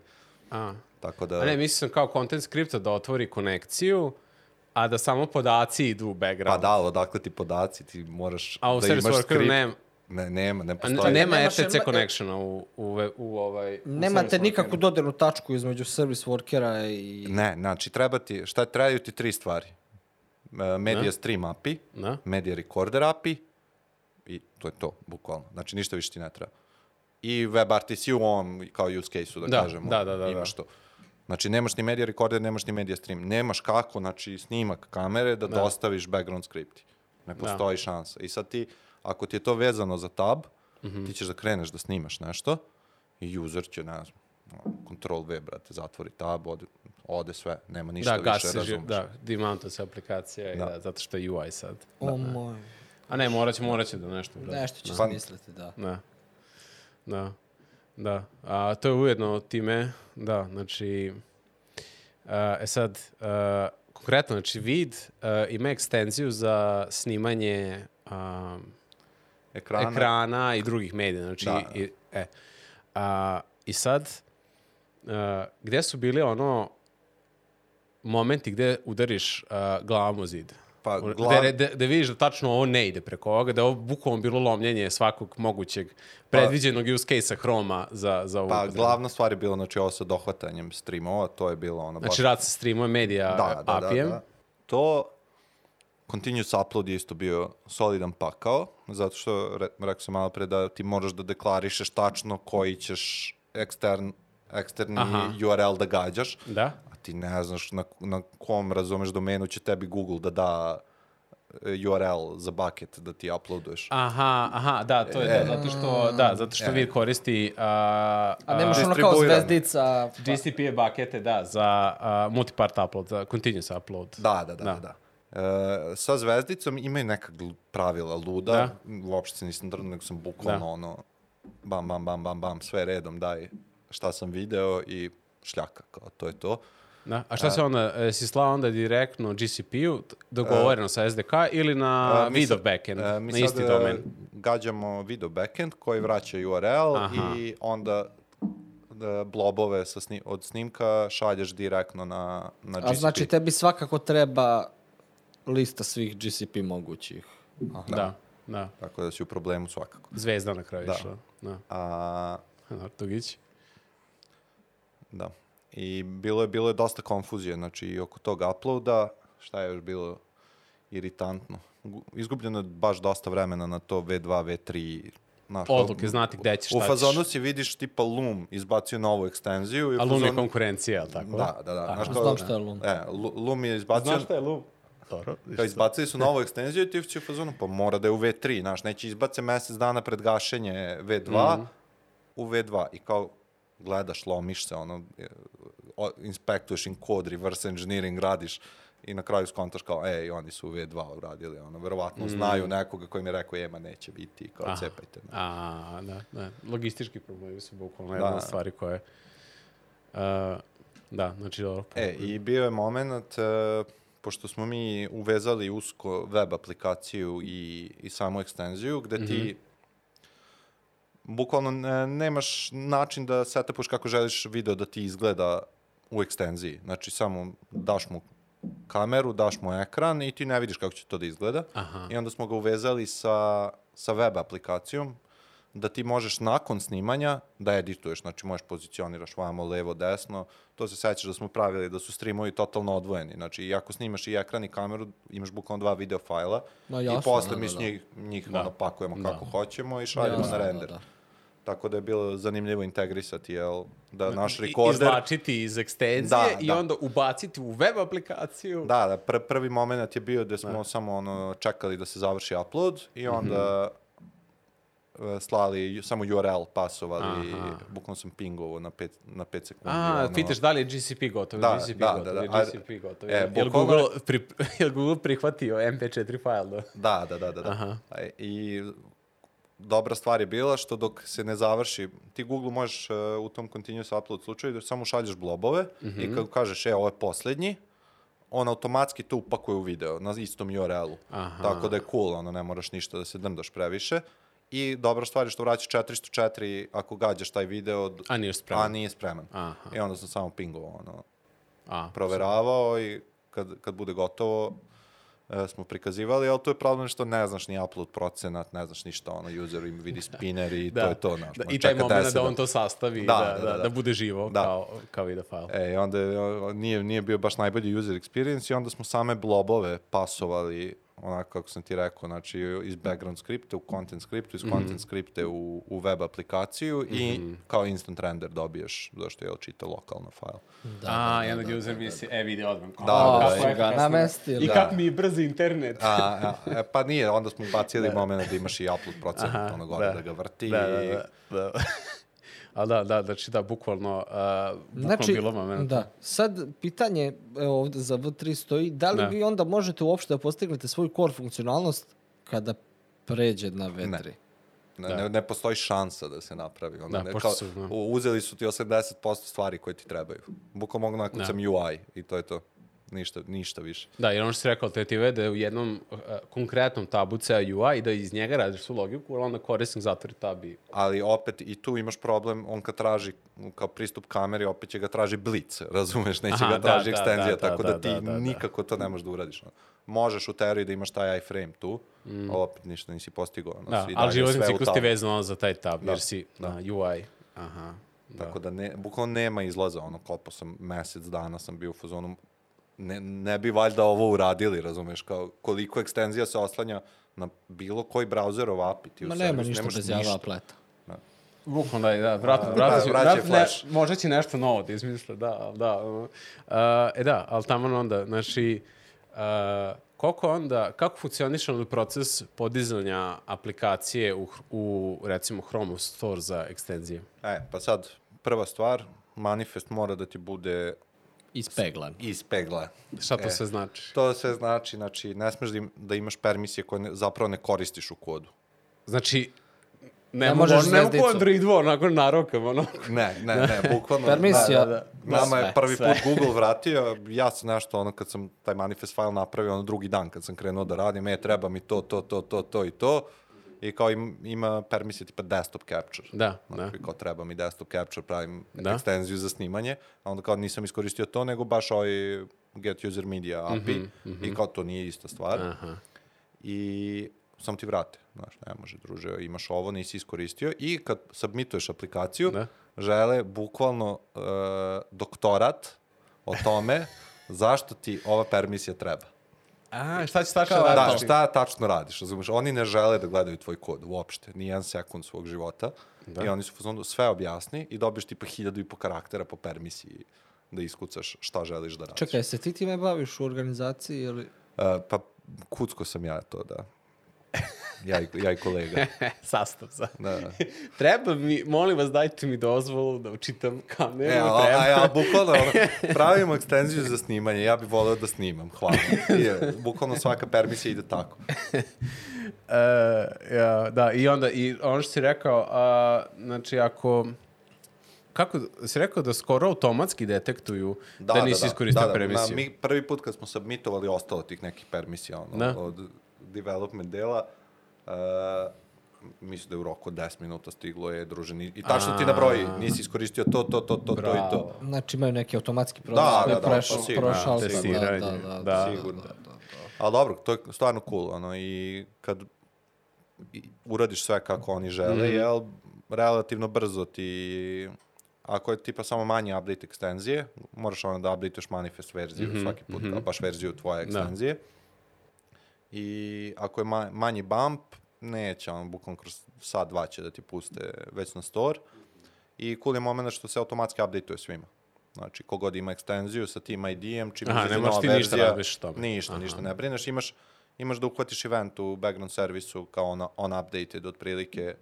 A, Tako da... a ne, mislim kao content skripta da otvori konekciju, a da samo podaci idu u Pa background. da, odakle ti podaci, ti moraš A u da service imaš skript. nema, Ne, nema, ne postoji. a nema nema- connectiona u, u, u ovaj... u Nemate nikakvu dodirnu tačku između service workera i... Ne, znači treba ti, šta trebaju ti tri stvari. E, Media Da. stream API, Da? Media Recorder API i to je to, bukvalno. Znači ništa više ti ne treba. I WebRTC u ovom kao use case-u, da, Da, kažemo. da, da, da, Imaš da. to. Znači nemaš ni Media Recorder, nemaš ni Media Stream. Nemaš kako, znači snimak kamere da, dostaviš background skripti. Ne postoji šansa. I sad ti, ako ti je to vezano za tab, Mhm. ti ćeš da kreneš da snimaš nešto i user će, ne znam, control V, brate, zatvori tab, ode, ode sve, nema ništa Da, više, gasi se, razumeš. da, demounta se aplikacija i Da. da, zato što je UI sad. O moj. A ne, morat će, morat će da nešto uradi. Nešto će Pa- smisliti, da. Da. Da. Da. A to je ujedno time, da, znači, a, e sad, a, konkretno, znači, vid a, ima ekstenziju za snimanje a, Ekrana, ekrana i drugih medija, znači, Da. i, e, a, i sad, a, gde su bili ono momenti gde udariš a, glavom u zid? Pa, glav- Gde, gde, gde vidiš da tačno ovo ne ide preko ovoga, da je ovo bukvalno bilo lomljenje svakog mogućeg predviđenog use case-a Chroma za, za ovu Pa upotrebu. glavna stvar je bilo znači ovo sa dohvatanjem streamova, to je bilo ono Znači, rad sa streamuje medija da, da, da, da. To continuous upload je isto bio solidan pakao, zato što re, rekao sam malo pre da ti moraš da deklarišeš tačno koji ćeš ekstern, eksterni Aha. URL da gađaš, Da? Ti ne znaš na, na kom, razumeš, domenu će tebi Google da da e, URL za bucket da ti uploaduješ. Aha, aha, da, to je E. to, zato što, da, zato što vid koristi a, A nemaš ono kao distribuiran. zvezdica... pa- GCP bakete, da, za a, multipart upload, za continuous upload. Da, da, da, Da. da. da. E, sa zvezdicom imaju neka pravila luda, Da. uopšte se nisam drno, nego sam bukvalno Da. ono, bam, bam, bam, bam, bam, sve redom daj šta sam video i šljaka, kao to je to. Da. A šta se onda, e, si slao onda direktno GCP-u, dogovoreno sa SDK ili na E, mi video backend, e, mi na sad, isti e, domen? gađamo video backend koji vraća URL Aha. i onda e, blobove sa sni, od snimka šalješ direktno na, na GCP. A znači tebi svakako treba lista svih GCP mogućih. Da, da. Tako da si u problemu svakako. Zvezda na kraju Da. išla. Da. A, Artugić. Da. I bilo je, bilo je dosta konfuzije, znači i oko tog uploada, šta je još bilo iritantno. Gu- Izgubljeno je baš dosta vremena na to V2, V3. Znaš, Odluke, znati gde ćeš, U šta fazonu ćeš. si vidiš tipa Loom izbacio novu ekstenziju. I u A je fazonu- konkurencija, jel tako? Da, da, da. Znaš, kao- Znam šta je Loom. E, Loom je izbacio... Znaš šta je Lum? Dobro. Kao izbacili su novu ekstenziju i ti će u fazonu, pa mora da je u V3, znaš, neće izbace mesec dana pred gašenje V2 u V2 i kao gledaš, lomiš se, ono, e, inspektuješ im kod, reverse engineering radiš i na kraju skontaš kao, ej, oni su u V2 uradili, ono, verovatno znaju nekoga koji mi je rekao, ema, neće biti, kao, Aha. cepajte. ne. A, da, da. Logistički problemi su bukvalno Da. jedna od stvari koje... Uh, da, znači dobro. E, i bio je moment, e, pošto smo mi uvezali usko web aplikaciju i, i samu ekstenziju, gde ti bukvalno ne, nemaš način da setapuš kako želiš video da ti izgleda u ekstenziji. Znači, samo daš mu kameru, daš mu ekran i ti ne vidiš kako će to da izgleda. Aha. I onda smo ga uvezali sa, sa web aplikacijom, da ti možeš nakon snimanja da edituješ, znači možeš pozicioniraš vamo, levo, desno. To se sećaš da smo pravili da su streamovi totalno odvojeni. Znači, i ako snimaš i ekran i kameru, imaš bukvalno dva video fajla Ma i jasno, posle da, mi da, s da. njih, njih Da. ono, pakujemo Da. kako hoćemo i šaljemo Jasno, na da, render. da. Tako da je bilo zanimljivo integrisati, jel, da naš I- rekorder... Izvlačiti iz ekstenzije Da, i da. onda ubaciti u web aplikaciju. Da, da, pr prvi moment je bio da smo samo ono, čekali da se završi upload i onda e, slali samo URL pasovali, Aha. bukvalno sam pingovo na 5 na 5 sekundi. A, ono. pitaš da li je GCP gotov? Da, GCP da, gotov, da, je da. A- GCP gotov. e, bukvalno- Google, pri, jel Google prihvatio MP4 file? Da? Da, da, da, da. da. Aha. I dobra stvar je bila što dok se ne završi, ti Google možeš e, u tom continuous upload slučaju da samo šalješ blobove Mhm. i kad kažeš, e, ovo je poslednji, on automatski to upakuje u video na istom URL-u. Tako da je cool, ono, ne moraš ništa da se drndaš previše. I dobra stvar je što vraća 404 ako gađaš taj video, A nije spreman. a nije spreman. Aha. I onda sam samo pingovao, ono, A, proveravao i kad, kad bude gotovo e, smo prikazivali, ali to je problem što ne znaš ni upload procenat, ne znaš ništa, ono, user im vidi spinner i to je to, znaš. Da, I taj moment 10 da on to sastavi, Da, da, da, da, da, da, da. bude živo Da. kao, kao video file. E, i onda je, nije, nije bio baš najbolji user experience i onda smo same blobove pasovali onako kako sam ti rekao, znači iz background skripta u content skriptu, iz Mhm. content skripte u, u web aplikaciju i kao instant render dobiješ, zašto je čita lokalno file. Da, A, da, i da, onda da, user da, misli, e, vidi odmah. Da, kao, da, kako da. je Ga efikasno. namestili. I Da. kak mi je brzi internet. A, a, e, pa nije, onda smo bacili moment da imaš i upload procenat, Aha, ono gore da. da, ga vrti. Da, da, da. da. A da, da, znači da, bukvalno, uh, bukvalno Znači, bilo moment. da, sad pitanje evo ovde za V3 stoji, da li Da. vi onda možete uopšte da postignete svoju core funkcionalnost kada pređe na V3? Ne. Ne, Da. ne, ne postoji šansa da se napravi. Ono, Da, ne, kao, su, da. uzeli su ti 80% stvari koje ti trebaju. Bukvalno mogu nakucam UI i to je to. Ništa, ništa više. Da, jer ono što si rekao, te ti vede u jednom uh, konkretnom tabu ceo UI i da iz njega radiš svu logiku, ali onda korisnik zatvori tab i... Ali opet i tu imaš problem, on kad traži kao pristup kameri, opet će ga traži blic, razumeš, neće Aha, ga da, traži da, ekstenzija, da, da, tako da, da, ti da, da, da. nikako to ne možeš da uradiš. Možeš u teoriji da imaš taj iframe tu, ali opet ništa nisi postigao. Ono, Mm. Da, ali životni ciklus ti tabu. vezan ono za taj tab, Da, jer si da. na UI. Aha. Da. Tako da ne, bukvalno nema izlaza, ono, kopao sam mesec dana, sam bio u fazonu, ne, ne bi valjda ovo uradili, razumeš, kao koliko ekstenzija se oslanja na bilo koji browserov API. Ti Ma nema ništa nemaš bez Java pleta. Bukvalno da, da, vratno, Da, vratno, vraća vratno, ne, možda će nešto novo da izmisle, da, da. Uh, e da, ali tamo onda, znači, uh, koliko onda, kako funkcioniše onda proces podizanja aplikacije u, u recimo, Chrome Store za ekstenzije? E, pa sad, prva stvar, manifest mora da ti bude Ispeglan. iz pegla. Šta to E, sve znači? To sve znači, znači, ne smeš da, im, da imaš permisije koje ne, zapravo ne koristiš u kodu. Znači, ne, Ne možeš ne mogu. Androidu onako narokam, ono. Ne, ne, ne, bukvalno. Permisija. da, da, da. Nama je Sve, prvi sve. put Google vratio, ja sam nešto, ono, kad sam taj manifest file napravio, ono, drugi dan kad sam krenuo da radim, e, treba mi to, to, to, to, to i to. I kao im, ima permisije tipa desktop capture. Da, da. Znači, kao treba mi desktop capture, pravim Da. ekstenziju za snimanje, a onda kao nisam iskoristio to, nego baš ovaj get user media API Mhm, i kao to nije ista stvar. Aha. I sam ti vrate, znaš, ne može druže, imaš ovo, nisi iskoristio i kad submituješ aplikaciju, Da. žele bukvalno e, doktorat o tome zašto ti ova permisija treba. A, šta će tačno Da, raditi? šta tačno radiš, razumeš? Oni ne žele da gledaju tvoj kod uopšte, ni jedan sekund svog života. I oni su u fazonu, sve objasni i dobiješ tipa hiljadu i po karaktera po permisiji da iskucaš šta želiš da radiš. Čekaj, se ti time baviš u organizaciji ili... Uh, pa kucko sam ja to, da. Ja i, ja i kolega. Sastav za. Da. Treba mi, molim vas, dajte mi dozvolu da učitam kameru. E, a, treba. a ja bukvalno ono, pravimo ekstenziju za snimanje, ja bih voleo da snimam, hvala. I, je, bukvalno svaka permisija ide tako. E, ja, da, i onda, i ono što si rekao, a, znači ako, kako, si rekao da skoro automatski detektuju da, nisi iskoristio da, da, permisiju. Na, mi prvi put kad smo submitovali, ostalo tih nekih permisija ono, Da. od development dela, mislim da je u roku od 10 minuta stiglo je druženi. I tačno ti nabroji, nisi iskoristio to, to, to, to, to i to. Znači imaju neki automatski proces Da, koji da, da, pa sigurno, prošao da, sam, da, da, da, da. da, Sigurno. da, da, da. Ali dobro, to je stvarno cool, ono, i kad i uradiš sve kako oni žele, Mhm. jel, relativno brzo ti, ako je tipa samo manji update ekstenzije, moraš ono da updateuješ manifest verziju Mhm, svaki put, kao baš verziju tvoje ekstenzije. I ako je ma- manji bump, neće, ono, bukvalno kroz sat, dva će da ti puste već na store. I cool je moment što se automatski updateuje svima. Znači, kogod ima ekstenziju sa tim ID-em, čim Aha, ne nova ti ništa verzija, razmišljati o tome. Ništa, ništa ne brineš. Imaš, imaš da uhvatiš event u background servisu kao on, on updated otprilike.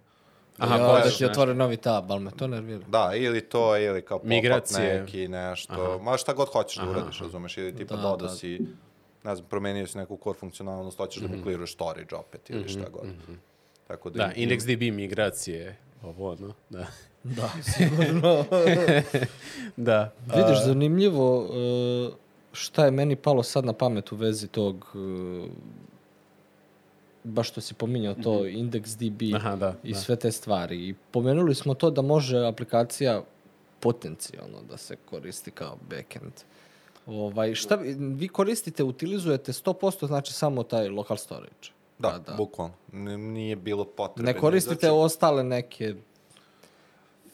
Aha, ja, da ti otvore novi tab, ali me to nervira. Da, ili to, ili kao pop-up neki, nešto. Ma šta god hoćeš da uradiš, razumeš. Ili tipa Da, dodao da. Ne znam, promenio si neku core funkcionalnost, hoćeš Mhm. da mu clearuješ storage opet ili šta god. Tako da, Da, im- IndexDB migracije, ovo, ono, da. Da, sigurno. Da. Vidiš, zanimljivo uh, šta je meni palo sad na pamet u vezi tog uh, baš što si pominjao to, IndexDB Mhm. Aha, da, i da. sve te stvari. I pomenuli smo to da može aplikacija potencijalno da se koristi kao backend. Ovaj, šta vi, vi koristite, utilizujete 100% znači samo taj local storage? Da, Pa bukvalno. N- Nije bilo potrebe. Ne koristite Znači, ostale neke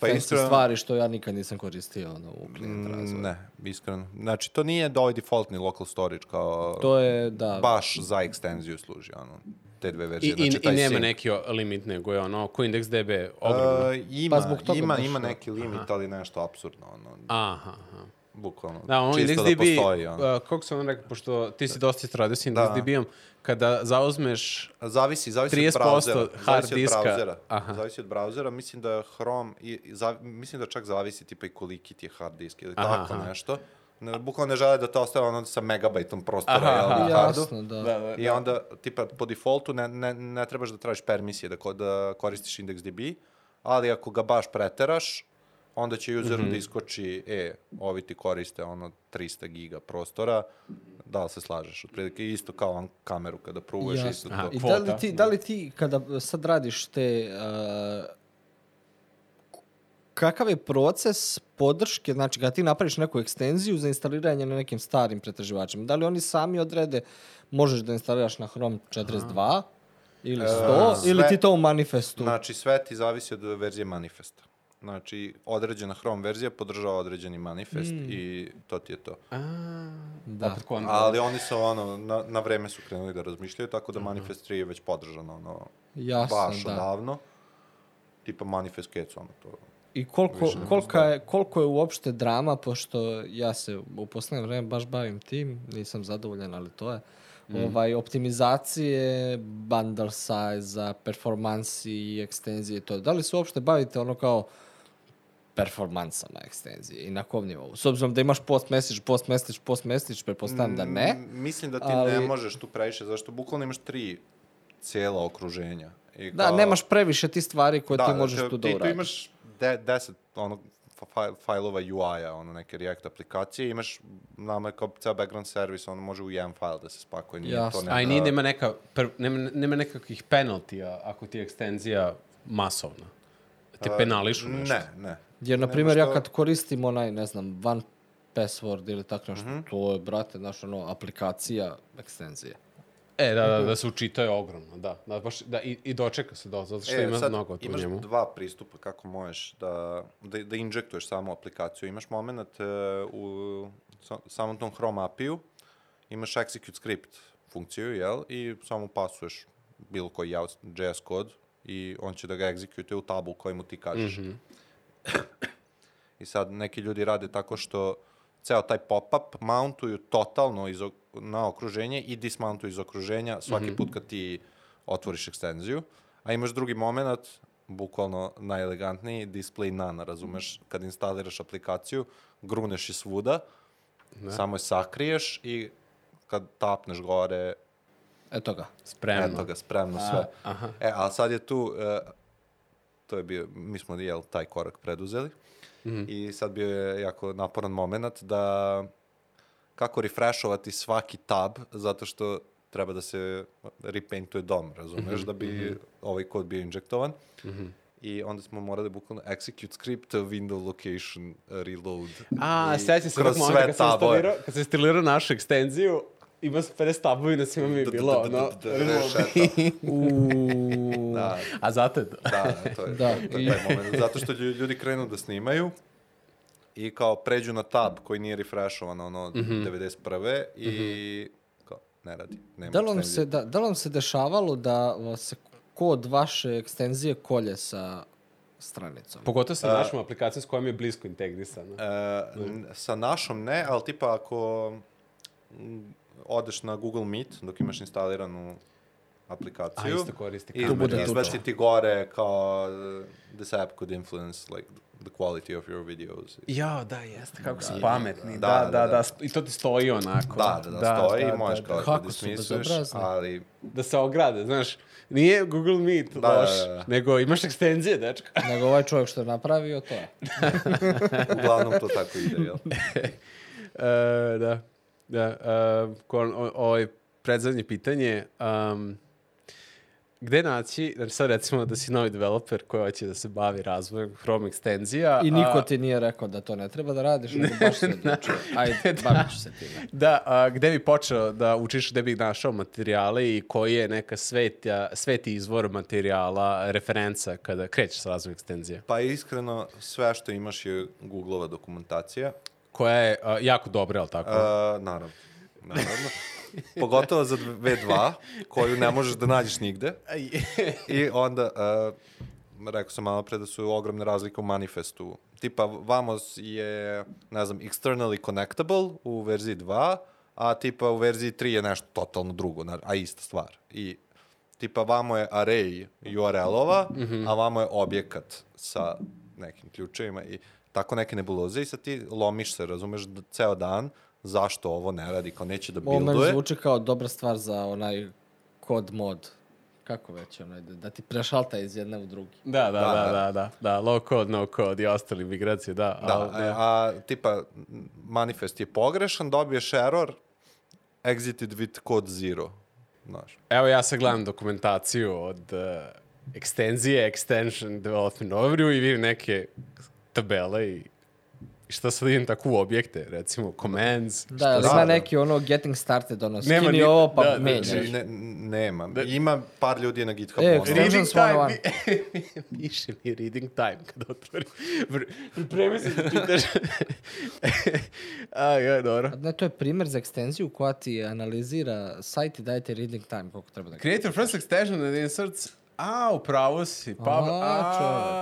pa fancy iskreno- stvari što ja nikad nisam koristio ono, u klijent Mm, razvoju. Ne, iskreno. Znači, to nije da ovaj defaultni local storage kao... To je, da, baš za ekstenziju služi, ono, te dve I, verzije. i, znači, I taj nema sync. neki limit, nego je ono, ko IndexDB ogromno. E, ima, Pa zbog toga ima, ima da. neki limit, ali nešto absurdno, ono, Aha, aha. Bukvalno. Da, ono Čisto da postoji, ono. uh, kako sam vam rekao, pošto ti si dosta istradio s IndexDB-om, kada zauzmeš Zavisi, zavisi 30% od brauzera. hard zavisi diska. Od brauzera. Aha. Zavisi od brauzera. Mislim da Chrome, i, i zav, mislim da čak zavisi tipa i koliki ti je hard disk ili Aha, tako aha. nešto. Ne, bukvalno ne žele da to ostane ono sa megabajtom prostora Aha, hardu. Jasno, da. Da, da, I onda, tipa, po defaultu ne, ne, ne trebaš da tražiš permisije da, ko, da koristiš IndexDB, ali ako ga baš preteraš, onda će useru Mhm. da iskoči, e, ovi ti koriste ono 300 giga prostora, da li se slažeš? Otprilike isto kao on kameru kada pruveš, Jasno. isto Aha, to. I da li, Kvota. ti, da li ti, kada sad radiš te... Uh, kakav je proces podrške, znači kada ti napraviš neku ekstenziju za instaliranje na nekim starim pretraživačima, da li oni sami odrede, možeš da instaliraš na Chrome 42 ili 100, sve- ili ti to u manifestu? Znači, sve ti zavisi od verzije manifesta. Znači, određena Chrome verzija podržava određeni manifest Mm. i to ti je to. da. opet. Ali oni su ono, na, na vreme su krenuli da razmišljaju, tako da Manifest 3 je već podržano, ono, Jasno, baš da. odavno. Tipa Manifest Cats, ono, to. I koliko, kolika je, koliko je uopšte drama, pošto ja se u poslednje vreme baš bavim tim, nisam zadovoljan, ali to je. Ovaj, optimizacije, bundle size, performansi i ekstenzije i to. Da li se uopšte bavite ono kao performansama ekstenzije i na kom nivou? S obzirom da imaš post message, post message, post message, pretpostavljam da ne. M, Mislim da ti ali- ne možeš tu previše, zašto bukvalno imaš tri cijela okruženja. I Da, nemaš previše ti stvari koje ti možeš tu da ti, tu uradiš. imaš de, deset ono, fa- fajlova UI-a, ono, neke React aplikacije, imaš, nama je kao ceo background service, ono može u jedan file da se spakuje, nije Jasno. to A i neka... nije, nema, neka, per, nema, nema nekakvih penaltija ako ti je ekstenzija masovna. Te penališu nešto. Ne, ne. Jer, na primjer, ja što- kad koristim onaj, ne znam, one password ili tako nešto, Mhm. to je, brate, znaš, ono, aplikacija ekstenzije. E, da, da, da se učita je ogromno, da. da, baš, da i, I dočeka se do, zato što ima E, sad mnogo tu u imaš njemu. dva pristupa kako možeš da, da, da injektuješ samu aplikaciju. Imaš moment e, u sa, samom tom Chrome API-u, imaš execute script funkciju, jel? I samo pasuješ bilo koji JS kod i on će da ga execute u tabu koji mu ti kažeš. Mhm. I sad neki ljudi rade tako što ceo taj pop-up mountuju totalno iz na okruženje i dismountuje iz okruženja svaki put kad ti otvoriš ekstenziju. A imaš drugi moment, bukvalno najelegantniji, display none, razumeš? Kad instaliraš aplikaciju, gruneš je svuda, samo je sakriješ i kad tapneš gore, Eto ga. Spremno. eto ga, spremno sve. aha. E, a sad je tu, e, to je bio, mi smo jel, taj korak preduzeli i sad bio je jako naporan moment da kako refreshovati svaki tab zato što treba da se repaintuje dom, razumeš, da bi ovaj kod bio injektovan. I onda smo morali bukvalno execute script, window location, reload. A, sećam se tog momenta kad sam instalirao, kad sam instalirao našu ekstenziju, ima 50 tabovi na svima mi je bilo, ono. Uuu. Da, a zato je to. da, to je, Da, to, je taj moment. Zato što lju- ljudi krenu da snimaju i kao pređu na tab koji nije refreshovan ono Mhm. 91. i kao ne radi. Nema Da li, vam se, da, da li vam se dešavalo da se kod vaše ekstenzije kolje sa stranicom? Pogotovo sa našom aplikacijom s kojom je blisko integrisana. E, n- sa našom ne, ali tipa ako odeš na Google Meet dok imaš instaliranu aplikaciju A, isto koristi i kameru. bude izbaci ti gore kao uh, this app could influence like the quality of your videos. Ja, da, jeste, kako su pametni. da, Da, da, da, da. da, I to ti stoji onako. Da, da, da, stoji i možeš kao da, Kako da dismisuješ, bezobrazni. ali Da se ograde, znaš. Nije Google Meet Da, loš, da, da. nego imaš ekstenzije, dečka. Nego ovaj čovjek što je napravio, to je. uglavnom to tako ide, jel? E, da, da. Uh, ovaj predzadnje pitanje, um, gde naći, znači sad recimo da si novi developer koji hoće da se bavi razvojem Chrome ekstenzija. I niko a- ti nije rekao da to ne treba da radiš, nego baš se odlučio. Ajde, bavit ću se time. Da, a, gde bi počeo da učiš, gde bi našao materijale i koji je neka sveta, sveti izvor materijala, referenca kada krećeš s razvojem ekstenzije? Pa iskreno, sve što imaš je Googleova dokumentacija. Koja je a, jako dobra, ali tako? Uh, naravno. Naravno. Pogotovo za V2, koju ne možeš da nađeš nigde. I onda, uh, rekao sam malo pre da su ogromne razlike u manifestu. Tipa, Vamos je, ne znam, externally connectable u verziji 2, a tipa u verziji 3 je nešto totalno drugo, a ista stvar. I tipa vamo je array URL-ova, a vamo je objekat sa nekim ključevima i tako neke nebuloze i sad ti lomiš se, razumeš, d- ceo dan zašto ovo ne radi, kao neće da Ovo meni builduje. zvuči kao dobra stvar za onaj kod mod. Kako već, onaj, da, da ti prešalta iz jedne u drugi. Da, da, da, Da, da, da, da, low code, no code i ostali migracije, da. Da, ali, a, a tipa manifest je pogrešan, dobiješ error, exited with code zero. Znaš. Evo ja sad gledam dokumentaciju od uh, ekstenzije, extension development overview i vidim neke tabele i, i šta sad idem tako u objekte, recimo commands. Da, ali Da, ima da. neki ono getting started, ono, Nema skini ni- ovo pa da, da, menjaš. Znaš. Ne, nema. Ima par ljudi na GitHubu. E, Reading time, piše mi reading time kad otvori. Pr- Pripremi se da pitaš. A, ja, dobro. Ne, to je primjer za ekstenziju koja ti analizira sajt i daje ti reading time koliko treba da. Creator first extension and inserts A, upravo si. Pa, A,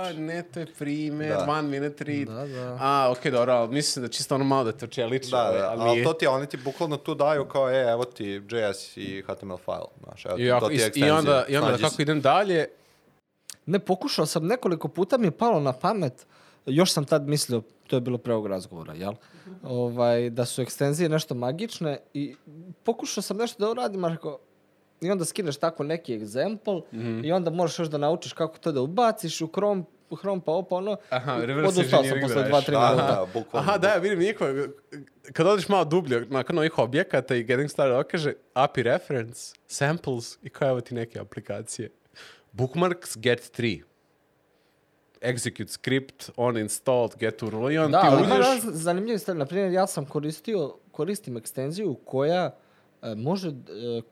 a, ne, to je primer, Da. one minute read. Da, da. A, okej, dobro, ali mislim da čisto ono malo da te očeliče. Da, ovaj, da, ali ali to ti oni ti bukvalno tu daju kao, e, evo ti JS i HTML file, znaš, evo ti, I, to ako, ti i, je i ekstenzija. onda, i onda kako idem dalje, Ne, pokušao sam nekoliko puta mi je palo na pamet, još sam tad mislio, to je bilo pre ovog razgovora, jel? Ovaj, da su ekstenzije nešto magične i pokušao sam nešto da uradim, ali rekao, i onda skineš tako neki example i onda možeš još da naučiš kako to da ubaciš u Chrome, u Chrome pa opa ono. Aha, reverse odustao sam posle da dva, radiš. tri Da, minuta. da, bukvalno. Aha, da, ja vidim njihova, kad odeš malo dublje nakon ovih objekata i getting started, okaže API reference, samples i kao evo ti neke aplikacije. Bookmarks, get 3. Execute script, on installed, get URL i on Da, ti ali ima uđeš... raz- zanimljive stvari. Naprimjer, ja sam koristio, koristim ekstenziju koja e, može, e,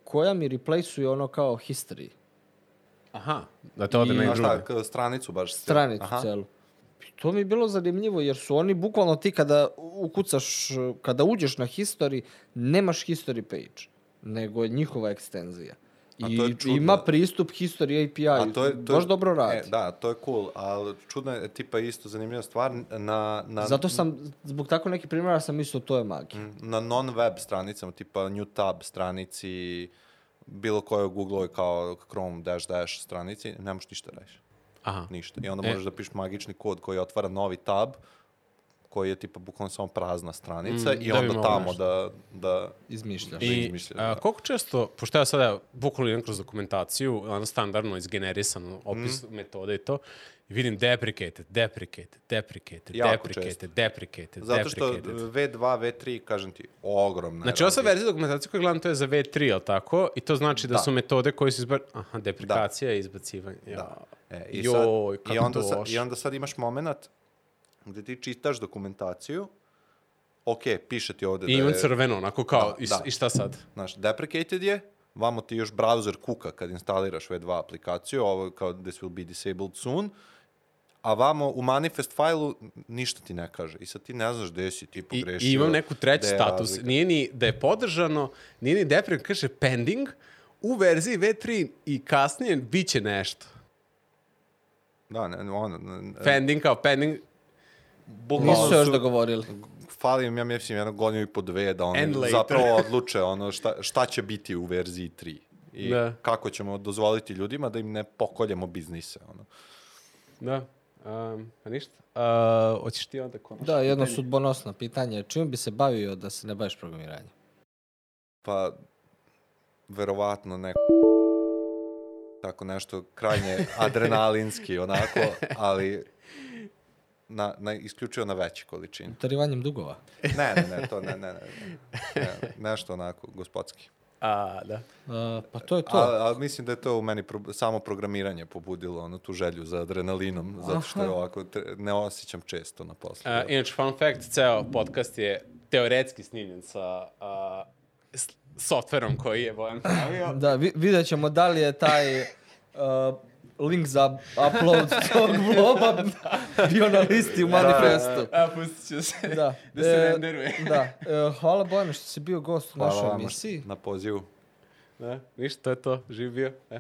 koja mi replaceuje ono kao history. Aha, da to ode na k- stranicu baš. stranicu Aha. celu. To mi je bilo zanimljivo jer su oni bukvalno ti kada ukucaš, kada uđeš na history, nemaš history page, nego je njihova ekstenzija. I ima pristup history API. A to je, to je, Baš dobro radi. E, da, to je cool, ali čudno je, tipa isto zanimljiva stvar, na, na, Zato sam, zbog tako nekih primjera sam mislio to je magija. na non-web stranicama, tipa New Tab stranici, bilo kojoj Google kao Chrome dash dash stranici, ne možeš ništa da radiš. Aha. Ništa. I onda E. možeš da pišeš magični kod koji otvara novi tab, koji je tipa bukvalno samo prazna stranica Mm, i da onda tamo nešto. da, da Izmišljaš. Da I izmišljaš, a, da. koliko često, pošto ja sada bukvalno idem kroz dokumentaciju, ono standardno izgenerisano opis Mhm. metode i to, i vidim deprecated, deprecated, deprecated, Jako deprecated, često. deprecated, Zato što deprecated. V2, V3, kažem ti, ogromna Znači, ova verzija dokumentacije koju gledam, to je za V3, jel tako? I to znači da, Da. su metode koje su izbar... Aha, deprekacija i izbacivanje. Ja. Da. E, i, Joj, sad, kako i, onda sad. I onda sad imaš moment gde ti čitaš dokumentaciju, ok, piše ti ovde I da je, crveno, onako kao, Da, i, da. i šta sad? znaš, deprecated je, vamo ti još browser kuka kad instaliraš V2 aplikaciju, ovo kao this will be disabled soon, a vamo u manifest fajlu ništa ti ne kaže. I sad ti ne znaš gde si ti I, pogrešio. I imam neku treću je status. razlika. Nije ni da je podržano, nije ni deprek, kaže pending, u verziji V3 i kasnije bit će nešto. Da, ne, ono, ne, Pending kao pending, bukvalno Nisu još su- dogovorili. Fali im, ja mislim, jedno godinu i po dve da oni zapravo odluče ono šta, šta će biti u verziji 3. I Da. kako ćemo dozvoliti ljudima da im ne pokoljemo biznise. Ono. da. Um, pa ništa. Uh, hoćeš ti onda konačno? Da, jedno sudbonosno pitanje. Čim bi se bavio da se ne baviš programiranjem? Pa, verovatno neko tako nešto krajnje adrenalinski onako, ali na, na, isključivo na veće količine. Utarivanjem dugova. Ne, ne, ne, to ne, ne, ne, ne, ne nešto onako gospodski. A, da. Uh, pa to je to. Ali al mislim da je to u meni pro, samo programiranje pobudilo ono, tu želju za adrenalinom, zato što je ovako, tre- ne osjećam često na poslu. Uh, inače, fun fact, ceo podcast je teoretski snimljen sa uh, s- softverom koji je Bojan pravio. Da, vi, vidjet ćemo da li je taj uh, link za upload tog vloga bio na listi u manifestu. A, pustit ću se. Da. da se E, renderuje. Da. E, hvala Bojane što si bio gost u našoj emisiji. na pozivu. Da, ništa, to je to. Živ bio. E.